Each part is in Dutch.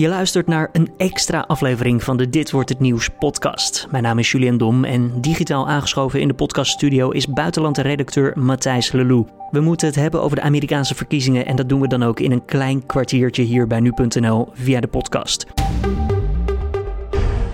Je luistert naar een extra aflevering van de Dit wordt het nieuws podcast. Mijn naam is Julian Dom en digitaal aangeschoven in de podcaststudio is buitenlandredacteur Matthijs Lelou. We moeten het hebben over de Amerikaanse verkiezingen en dat doen we dan ook in een klein kwartiertje hier bij nu.nl via de podcast.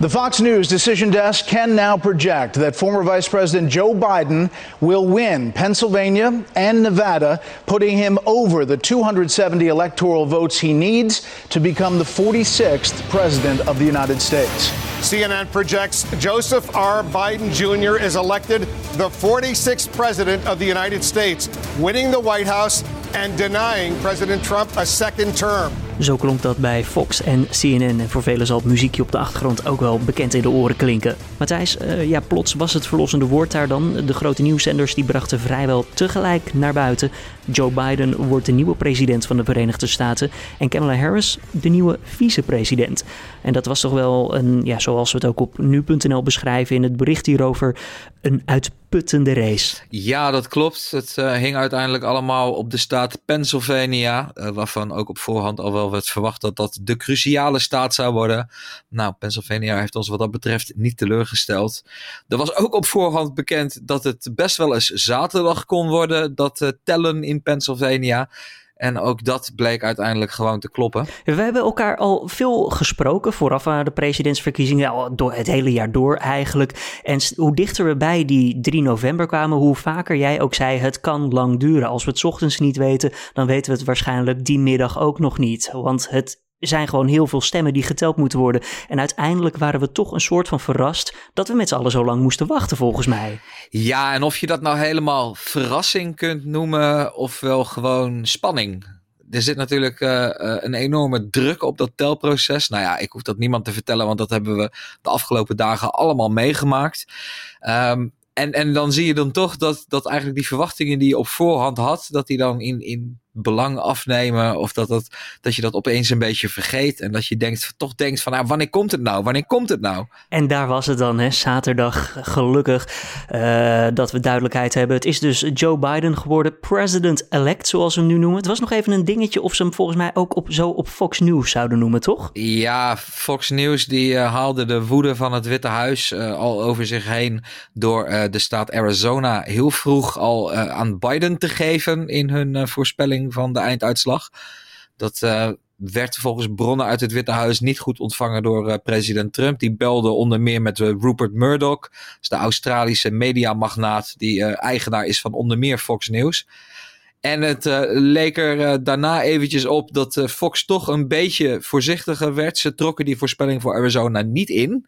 The Fox News decision desk can now project that former Vice President Joe Biden will win Pennsylvania and Nevada, putting him over the 270 electoral votes he needs to become the 46th President of the United States. CNN projects Joseph R. Biden Jr. is elected the 46th President of the United States, winning the White House and denying President Trump a second term. Zo klonk dat bij Fox en CNN. En voor velen zal het muziekje op de achtergrond ook wel bekend in de oren klinken. Matthijs, uh, ja, plots was het verlossende woord daar dan. De grote nieuwszenders die brachten vrijwel tegelijk naar buiten. Joe Biden wordt de nieuwe president van de Verenigde Staten. En Kamala Harris de nieuwe vicepresident. En dat was toch wel een, ja, zoals we het ook op nu.nl beschrijven in het bericht hierover, een uitputtende race. Ja, dat klopt. Het uh, hing uiteindelijk allemaal op de staat Pennsylvania, uh, waarvan ook op voorhand al wel werd verwacht dat dat de cruciale staat zou worden. Nou, Pennsylvania heeft ons wat dat betreft niet teleurgesteld. Er was ook op voorhand bekend dat het best wel eens zaterdag kon worden, dat uh, tellen in Pennsylvania. En ook dat bleek uiteindelijk gewoon te kloppen. We hebben elkaar al veel gesproken vooraf aan de presidentsverkiezingen, al door het hele jaar door eigenlijk. En hoe dichter we bij die 3 november kwamen, hoe vaker jij ook zei: het kan lang duren. Als we het ochtends niet weten, dan weten we het waarschijnlijk die middag ook nog niet. Want het zijn gewoon heel veel stemmen die geteld moeten worden. En uiteindelijk waren we toch een soort van verrast dat we met z'n allen zo lang moesten wachten, volgens mij. Ja, en of je dat nou helemaal verrassing kunt noemen, of wel gewoon spanning. Er zit natuurlijk uh, een enorme druk op dat telproces. Nou ja, ik hoef dat niemand te vertellen, want dat hebben we de afgelopen dagen allemaal meegemaakt. Um, en, en dan zie je dan toch dat, dat eigenlijk die verwachtingen die je op voorhand had, dat die dan in, in belang afnemen. Of dat, dat, dat je dat opeens een beetje vergeet. En dat je denkt, toch denkt van, nou, wanneer komt het nou? Wanneer komt het nou? En daar was het dan, hè? zaterdag. Gelukkig uh, dat we duidelijkheid hebben. Het is dus Joe Biden geworden, president-elect, zoals we hem nu noemen. Het was nog even een dingetje of ze hem volgens mij ook op, zo op Fox News zouden noemen, toch? Ja, Fox News die uh, haalde de woede van het Witte Huis uh, al over zich heen door de staat Arizona heel vroeg al aan Biden te geven in hun voorspelling van de einduitslag. Dat uh, werd volgens bronnen uit het Witte Huis niet goed ontvangen door uh, president Trump. Die belde onder meer met uh, Rupert Murdoch, de Australische mediamagnaat die eigenaar is van onder meer Fox News. En het leek er daarna eventjes op dat Fox toch een beetje voorzichtiger werd. Ze trokken die voorspelling voor Arizona niet in.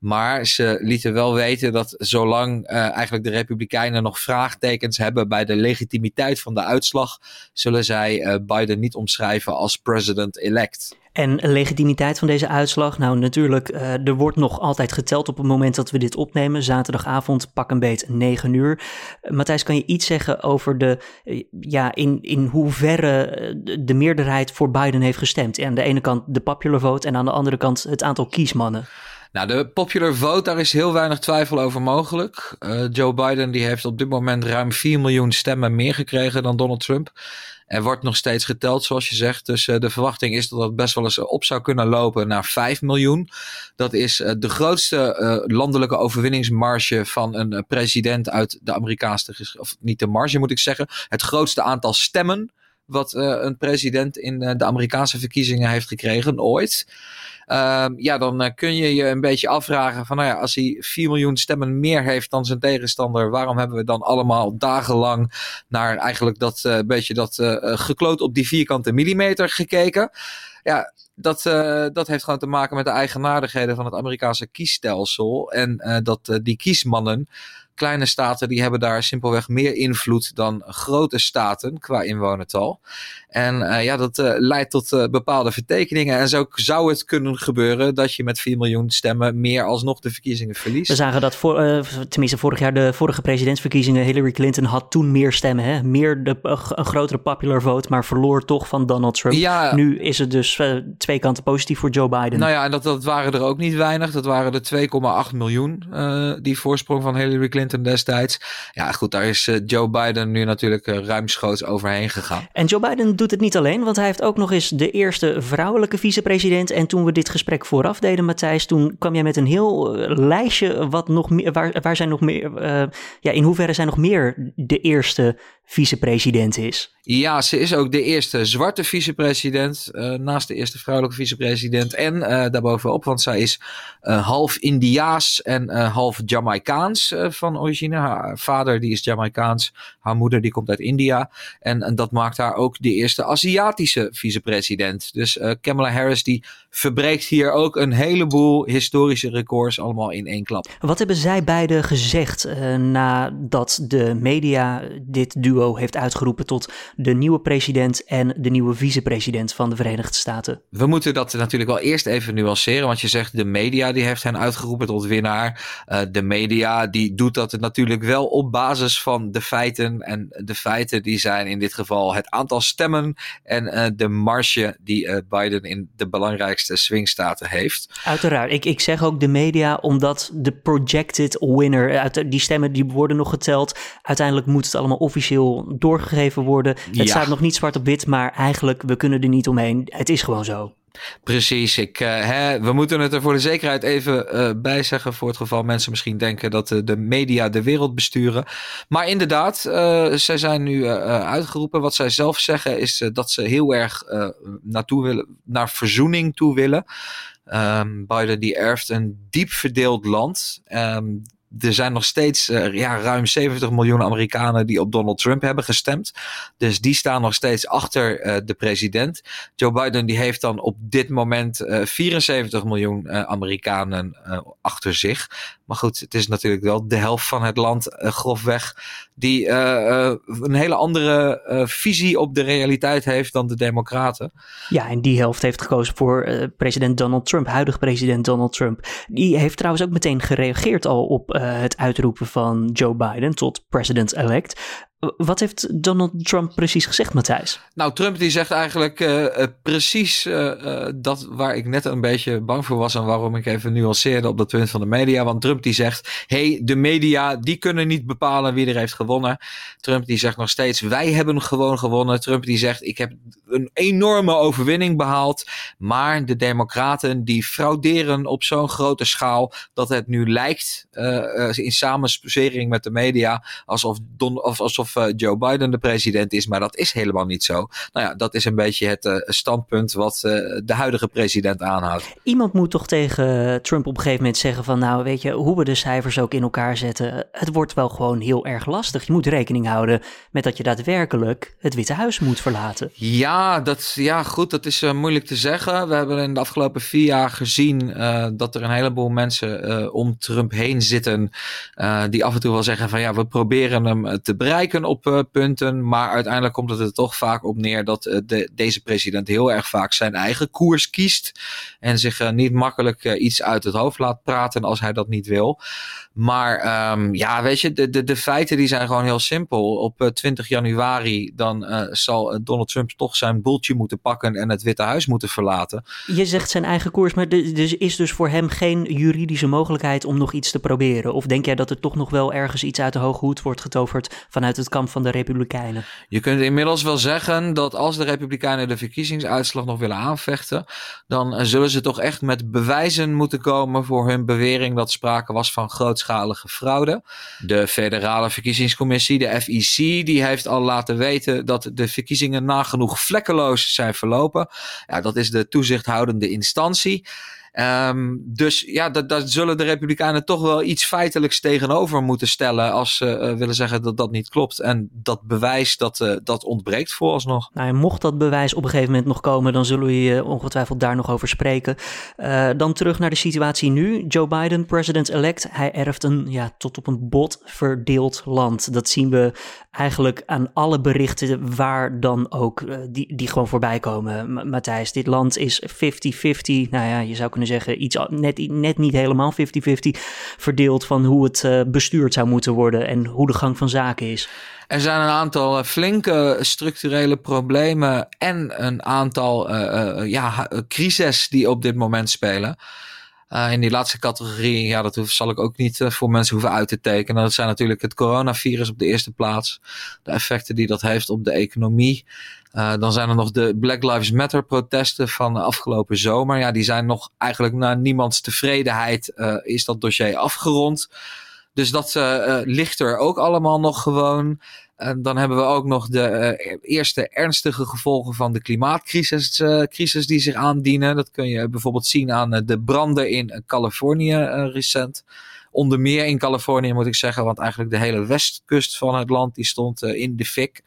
Maar ze lieten wel weten dat zolang uh, eigenlijk de Republikeinen nog vraagtekens hebben bij de legitimiteit van de uitslag, zullen zij uh, Biden niet omschrijven als president-elect. En legitimiteit van deze uitslag? Nou, natuurlijk, uh, er wordt nog altijd geteld op het moment dat we dit opnemen. Zaterdagavond, pak een beet 9 uur. Matthijs, kan je iets zeggen over de, ja, in, in hoeverre de meerderheid voor Biden heeft gestemd? En aan de ene kant de popular vote en aan de andere kant het aantal kiesmannen. Nou, de popular vote, daar is heel weinig twijfel over mogelijk. Uh, Joe Biden die heeft op dit moment ruim 4 miljoen stemmen meer gekregen dan Donald Trump. Er wordt nog steeds geteld, zoals je zegt. Dus uh, de verwachting is dat dat best wel eens op zou kunnen lopen naar 5 miljoen. Dat is uh, de grootste landelijke overwinningsmarge van een president uit de Amerikaanse... Of niet de marge moet ik zeggen. Het grootste aantal stemmen wat een president in de Amerikaanse verkiezingen heeft gekregen ooit. Um, ja, dan uh, kun je je een beetje afvragen van, nou ja, als hij 4 miljoen stemmen meer heeft dan zijn tegenstander, waarom hebben we dan allemaal dagenlang naar eigenlijk dat beetje dat gekloot op die vierkante millimeter gekeken? Ja, dat, dat heeft gewoon te maken met de eigenaardigheden van het Amerikaanse kiesstelsel. En dat die kiesmannen kleine staten die hebben daar simpelweg meer invloed dan grote staten qua inwonertal. En uh, ja, dat uh, leidt tot uh, bepaalde vertekeningen. En zo zou het kunnen gebeuren dat je met 4 miljoen stemmen meer alsnog de verkiezingen verliest. We zagen dat, voor, tenminste vorig jaar, de vorige presidentsverkiezingen, Hillary Clinton had toen meer stemmen. Hè? Meer de, een grotere popular vote, maar verloor toch van Donald Trump. Ja, nu is het dus twee kanten positief voor Joe Biden. Nou ja, en dat, dat waren er ook niet weinig. Dat waren er 2,8 miljoen, die voorsprong van Hillary Clinton Clinton destijds. Ja, goed, daar is Joe Biden nu natuurlijk ruimschoots overheen gegaan. En Joe Biden doet het niet alleen, want hij heeft ook nog eens de eerste vrouwelijke vicepresident. En toen we dit gesprek vooraf deden, Matthijs, toen kwam jij met een heel lijstje wat nog meer, waar, waar zijn nog meer, ja, in hoeverre zijn nog meer de eerste vicepresident is. Ja, ze is ook de eerste zwarte vicepresident, uh, naast de eerste vrouwelijke vicepresident. En uh, daarbovenop, want zij is uh, half Indiaas en half Jamaicaans van origine. Haar vader die is Jamaicaans, haar moeder die komt uit India. En, en dat maakt haar ook de eerste Aziatische vicepresident. Dus Kamala Harris die verbreekt hier ook een heleboel historische records allemaal in één klap. Wat hebben zij beiden gezegd nadat de media dit duo heeft uitgeroepen tot de nieuwe president en de nieuwe vicepresident van de Verenigde Staten. We moeten dat natuurlijk wel eerst even nuanceren, want je zegt de media die heeft hen uitgeroepen tot winnaar. Uh, de media die doet dat natuurlijk wel op basis van de feiten en de feiten die zijn in dit geval het aantal stemmen en uh, de marge die uh, Biden in de belangrijkste swingstaten heeft. Uiteraard, ik, ik zeg ook de media omdat de projected winner, uit die stemmen die worden nog geteld, uiteindelijk moet het allemaal officieel doorgegeven worden. Het staat nog niet zwart op wit, maar eigenlijk, we kunnen er niet omheen. Het is gewoon zo. Precies, ik, uh, hè, we moeten het er voor de zekerheid even uh, bij zeggen. Voor het geval mensen misschien denken dat de, de media de wereld besturen. Maar inderdaad, zij zijn nu uitgeroepen. Wat zij zelf zeggen is dat ze heel erg naartoe willen, naar verzoening toe willen. Um, Biden die erft een diep verdeeld land. Um, er zijn nog steeds uh, ja, ruim 70 miljoen Amerikanen die op Donald Trump hebben gestemd. Dus die staan nog steeds achter uh, de president. Joe Biden die heeft dan op dit moment uh, eh, 74 miljoen Amerikanen achter zich. Maar goed, het is natuurlijk wel de helft van het land grofweg die een hele andere visie op de realiteit heeft dan de Democraten. Ja, en die helft heeft gekozen voor president Donald Trump, huidig president Donald Trump. Die heeft trouwens ook meteen gereageerd al op het uitroepen van Joe Biden tot president-elect. Wat heeft Donald Trump precies gezegd, Matthijs? Nou, Trump die zegt eigenlijk uh, uh, precies uh, dat waar ik net een beetje bang voor was en waarom ik even nuanceerde op dat punt van de media. Want Trump die zegt, hey, de media die kunnen niet bepalen wie er heeft gewonnen. Trump die zegt nog steeds, wij hebben gewoon gewonnen. Trump die zegt, ik heb een enorme overwinning behaald. Maar de democraten die frauderen op zo'n grote schaal dat het nu lijkt in samenswering met de media alsof, Don, of, alsof of uh, Joe Biden de president is, maar dat is helemaal niet zo. Nou ja, dat is een beetje het uh, standpunt wat uh, de huidige president aanhoudt. Iemand moet toch tegen Trump op een gegeven moment zeggen van nou weet je, hoe we de cijfers ook in elkaar zetten, het wordt wel gewoon heel erg lastig. Je moet rekening houden met dat je daadwerkelijk het Witte Huis moet verlaten. Ja, dat, ja goed, dat is moeilijk te zeggen. We hebben in de afgelopen vier jaar gezien dat er een heleboel mensen om Trump heen zitten die af en toe wel zeggen van ja, we proberen hem te bereiken op uh, punten. Maar uiteindelijk komt het er toch vaak op neer dat uh, de, deze president heel erg vaak zijn eigen koers kiest. En zich uh, niet makkelijk iets uit het hoofd laat praten als hij dat niet wil. Maar um, ja, weet je, de, de, de feiten die zijn gewoon heel simpel. Op 20 januari dan zal Donald Trump toch zijn boeltje moeten pakken en het Witte Huis moeten verlaten. Je zegt zijn eigen koers, maar er dus is dus voor hem geen juridische mogelijkheid om nog iets te proberen? Of denk jij dat er toch nog wel ergens iets uit de hoge hoed wordt getoverd vanuit het kamp van de Republikeinen. Je kunt inmiddels wel zeggen dat als de Republikeinen de verkiezingsuitslag nog willen aanvechten, dan zullen ze toch echt met bewijzen moeten komen voor hun bewering dat sprake was van grootschalige fraude. De federale verkiezingscommissie, de FEC, die heeft al laten weten dat de verkiezingen nagenoeg vlekkeloos zijn verlopen. Ja, dat is de toezichthoudende instantie. Um, dus ja, daar zullen de Republikeinen toch wel iets feitelijks tegenover moeten stellen. als ze uh, willen zeggen dat dat niet klopt. En dat bewijs dat, uh, dat ontbreekt vooralsnog. Nou, mocht dat bewijs op een gegeven moment nog komen, dan zullen we je ongetwijfeld daar nog over spreken. Dan terug naar de situatie nu. Joe Biden, president-elect, hij erft een ja, tot op een bot verdeeld land. Dat zien we eigenlijk aan alle berichten waar dan ook, die, die gewoon voorbij komen. Matthijs, dit land is 50-50. Nou ja, je zou kunnen zeggen, iets net, net niet helemaal 50-50 verdeeld van hoe het uh, bestuurd zou moeten worden en hoe de gang van zaken is. Er zijn een aantal uh, flinke structurele problemen en een aantal uh, ja, crises die op dit moment spelen. Uh, in die laatste categorie, ja, dat hoef, zal ik ook niet uh, voor mensen hoeven uit te tekenen. Dat zijn natuurlijk het coronavirus op de eerste plaats. De effecten die dat heeft op de economie. Uh, dan zijn er nog de Black Lives Matter protesten van afgelopen zomer. Ja, die zijn nog eigenlijk naar niemands tevredenheid is dat dossier afgerond. Dus dat ligt er ook allemaal nog gewoon. Dan hebben we ook nog de uh, eerste ernstige gevolgen van de klimaatcrisis uh, crisis die zich aandienen. Dat kun je bijvoorbeeld zien aan uh, de branden in Californië recent. Onder meer in Californië moet ik zeggen, want eigenlijk de hele westkust van het land die stond in de fik.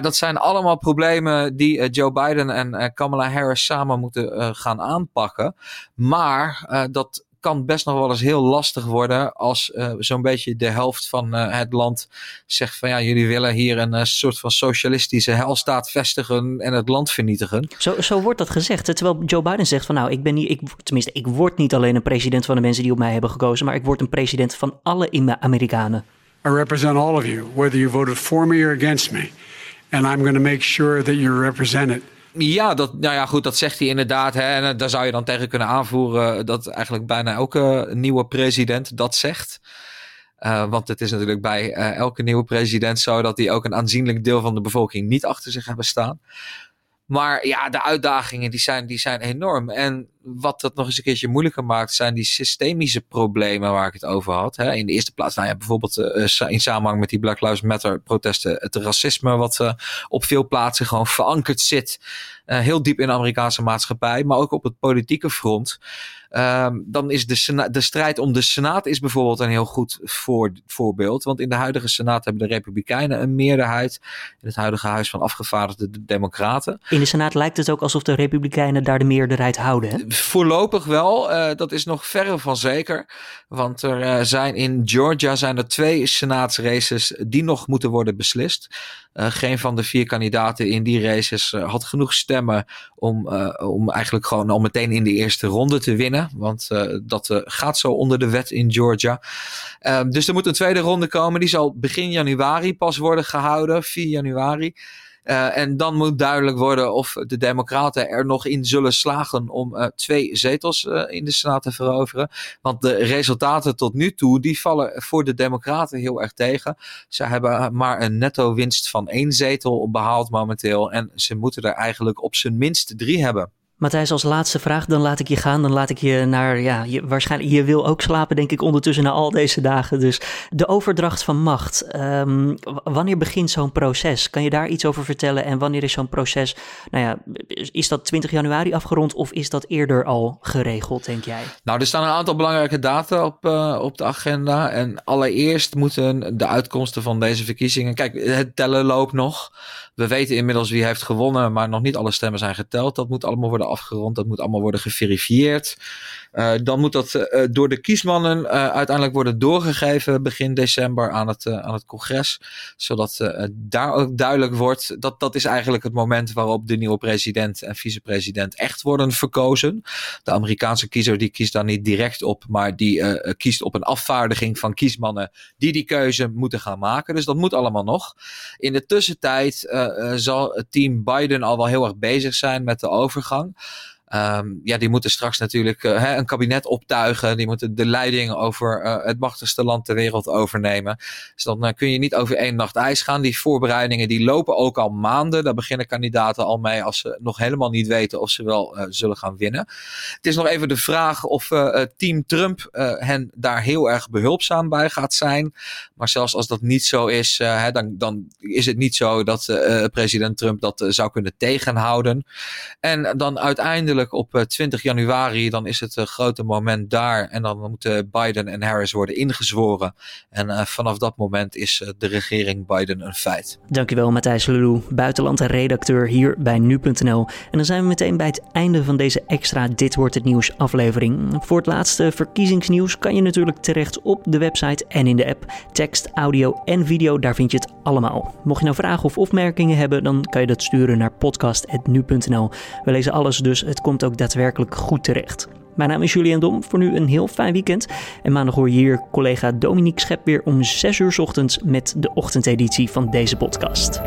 dat zijn allemaal problemen die Joe Biden en Kamala Harris samen moeten gaan aanpakken. Maar dat kan best nog wel eens heel lastig worden als uh, zo'n beetje de helft van uh, het land zegt van ja, jullie willen hier een uh, soort van socialistische helstaat vestigen en het land vernietigen. Zo, zo wordt dat gezegd. Terwijl Joe Biden zegt van nou, ik ben niet, ik, tenminste, ik word niet alleen een president van de mensen die op mij hebben gekozen, maar ik word een president van alle Amerikanen. I represent all of you, whether you voted for me or against me. And I'm going to make sure that you're represented. Ja, dat, nou ja, goed, dat zegt hij inderdaad. Hè, en eh, daar zou je dan tegen kunnen aanvoeren dat eigenlijk bijna elke nieuwe president dat zegt. Uh, want het is natuurlijk bij elke nieuwe president zo dat hij ook een aanzienlijk deel van de bevolking niet achter zich hebben staan. Maar ja, de uitdagingen die zijn, die zijn enorm. En wat dat nog eens een keertje moeilijker maakt, zijn die systemische problemen waar ik het over had. Hè. In de eerste plaats, nou ja, bijvoorbeeld uh, in samenhang met die Black Lives Matter protesten, het racisme wat uh, op veel plaatsen gewoon verankerd zit. Uh, heel diep in de Amerikaanse maatschappij, maar ook op het politieke front. Um, dan is de, de strijd om de Senaat is bijvoorbeeld een heel goed voor, voorbeeld. Want in de huidige Senaat hebben de Republikeinen een meerderheid. In het huidige Huis van Afgevaardigden de Democraten. In de Senaat lijkt het ook alsof de Republikeinen daar de meerderheid houden. Hè? Voorlopig wel. Uh, dat is nog verre van zeker. Want er uh, zijn in Georgia zijn er twee senaatsraces die nog moeten worden beslist. Uh, geen van de vier kandidaten in die races had genoeg stemmen om, om eigenlijk gewoon al meteen in de eerste ronde te winnen. Want dat gaat zo onder de wet in Georgia. Ehm, dus er moet een tweede ronde komen. Die zal begin januari pas worden gehouden. 4 januari. Uh, en dan moet duidelijk worden of de Democraten er nog in zullen slagen om uh, twee zetels uh, in de Senaat te veroveren. Want de resultaten tot nu toe, die vallen voor de Democraten heel erg tegen. Ze hebben maar een netto winst van één zetel behaald momenteel. En ze moeten er eigenlijk op zijn minst drie hebben. Matthijs, als laatste vraag, dan laat ik je gaan. Dan laat ik je naar, ja, je, waarschijnlijk, je wil ook slapen, denk ik, ondertussen na al deze dagen. Dus de overdracht van macht. Um, wanneer begint zo'n proces? Kan je daar iets over vertellen? En wanneer is zo'n proces, nou ja, is dat 20 januari afgerond of is dat eerder al geregeld, denk jij? Nou, er staan een aantal belangrijke data op, uh, op de agenda. En allereerst moeten de uitkomsten van deze verkiezingen, kijk, het tellen loopt nog. We weten inmiddels wie heeft gewonnen, maar nog niet alle stemmen zijn geteld. Dat moet allemaal worden afgerond, dat moet allemaal worden geverifieerd. Uh, dan moet dat uh, door de kiesmannen uh, uiteindelijk worden doorgegeven begin december aan het, aan het congres. Zodat daar ook duidelijk wordt dat dat is eigenlijk het moment waarop de nieuwe president en vicepresident echt worden verkozen. De Amerikaanse kiezer die kiest daar niet direct op, maar die kiest op een afvaardiging van kiesmannen die die keuze moeten gaan maken. Dus dat moet allemaal nog. In de tussentijd zal het team Biden al wel heel erg bezig zijn met de overgang. Um, ja, die moeten straks natuurlijk hè, een kabinet optuigen. Die moeten de leiding over uh, het machtigste land ter wereld overnemen. Dus dan uh, kun je niet over één nacht ijs gaan. Die voorbereidingen die lopen ook al maanden. Daar beginnen kandidaten al mee als ze nog helemaal niet weten of ze wel zullen gaan winnen. Het is nog even de vraag of team Trump hen daar heel erg behulpzaam bij gaat zijn. Maar zelfs als dat niet zo is, hè, dan, dan is het niet zo dat president Trump dat zou kunnen tegenhouden. En dan uiteindelijk op 20 eh, januari, dan is het grote moment daar. En dan moeten Biden en Harris worden ingezworen. En uh, vanaf dat moment is de regering Biden een feit. Dankjewel Matthijs Lulu, buitenland en redacteur hier bij nu.nl. En dan zijn we meteen bij het einde van deze extra Dit Wordt Het Nieuws aflevering. Voor het laatste verkiezingsnieuws kan je natuurlijk terecht op de website en in de app. Tekst, audio en video, daar vind je het allemaal. Mocht je nou vragen of opmerkingen hebben, dan kan je dat sturen naar podcast.nu.nl. We lezen alles, dus het komt ook daadwerkelijk goed terecht. Mijn naam is Julian Dom. Voor nu een heel fijn weekend. En maandag hoor je hier collega Dominique Schep weer om 6 uur ochtends met de ochtendeditie van deze podcast.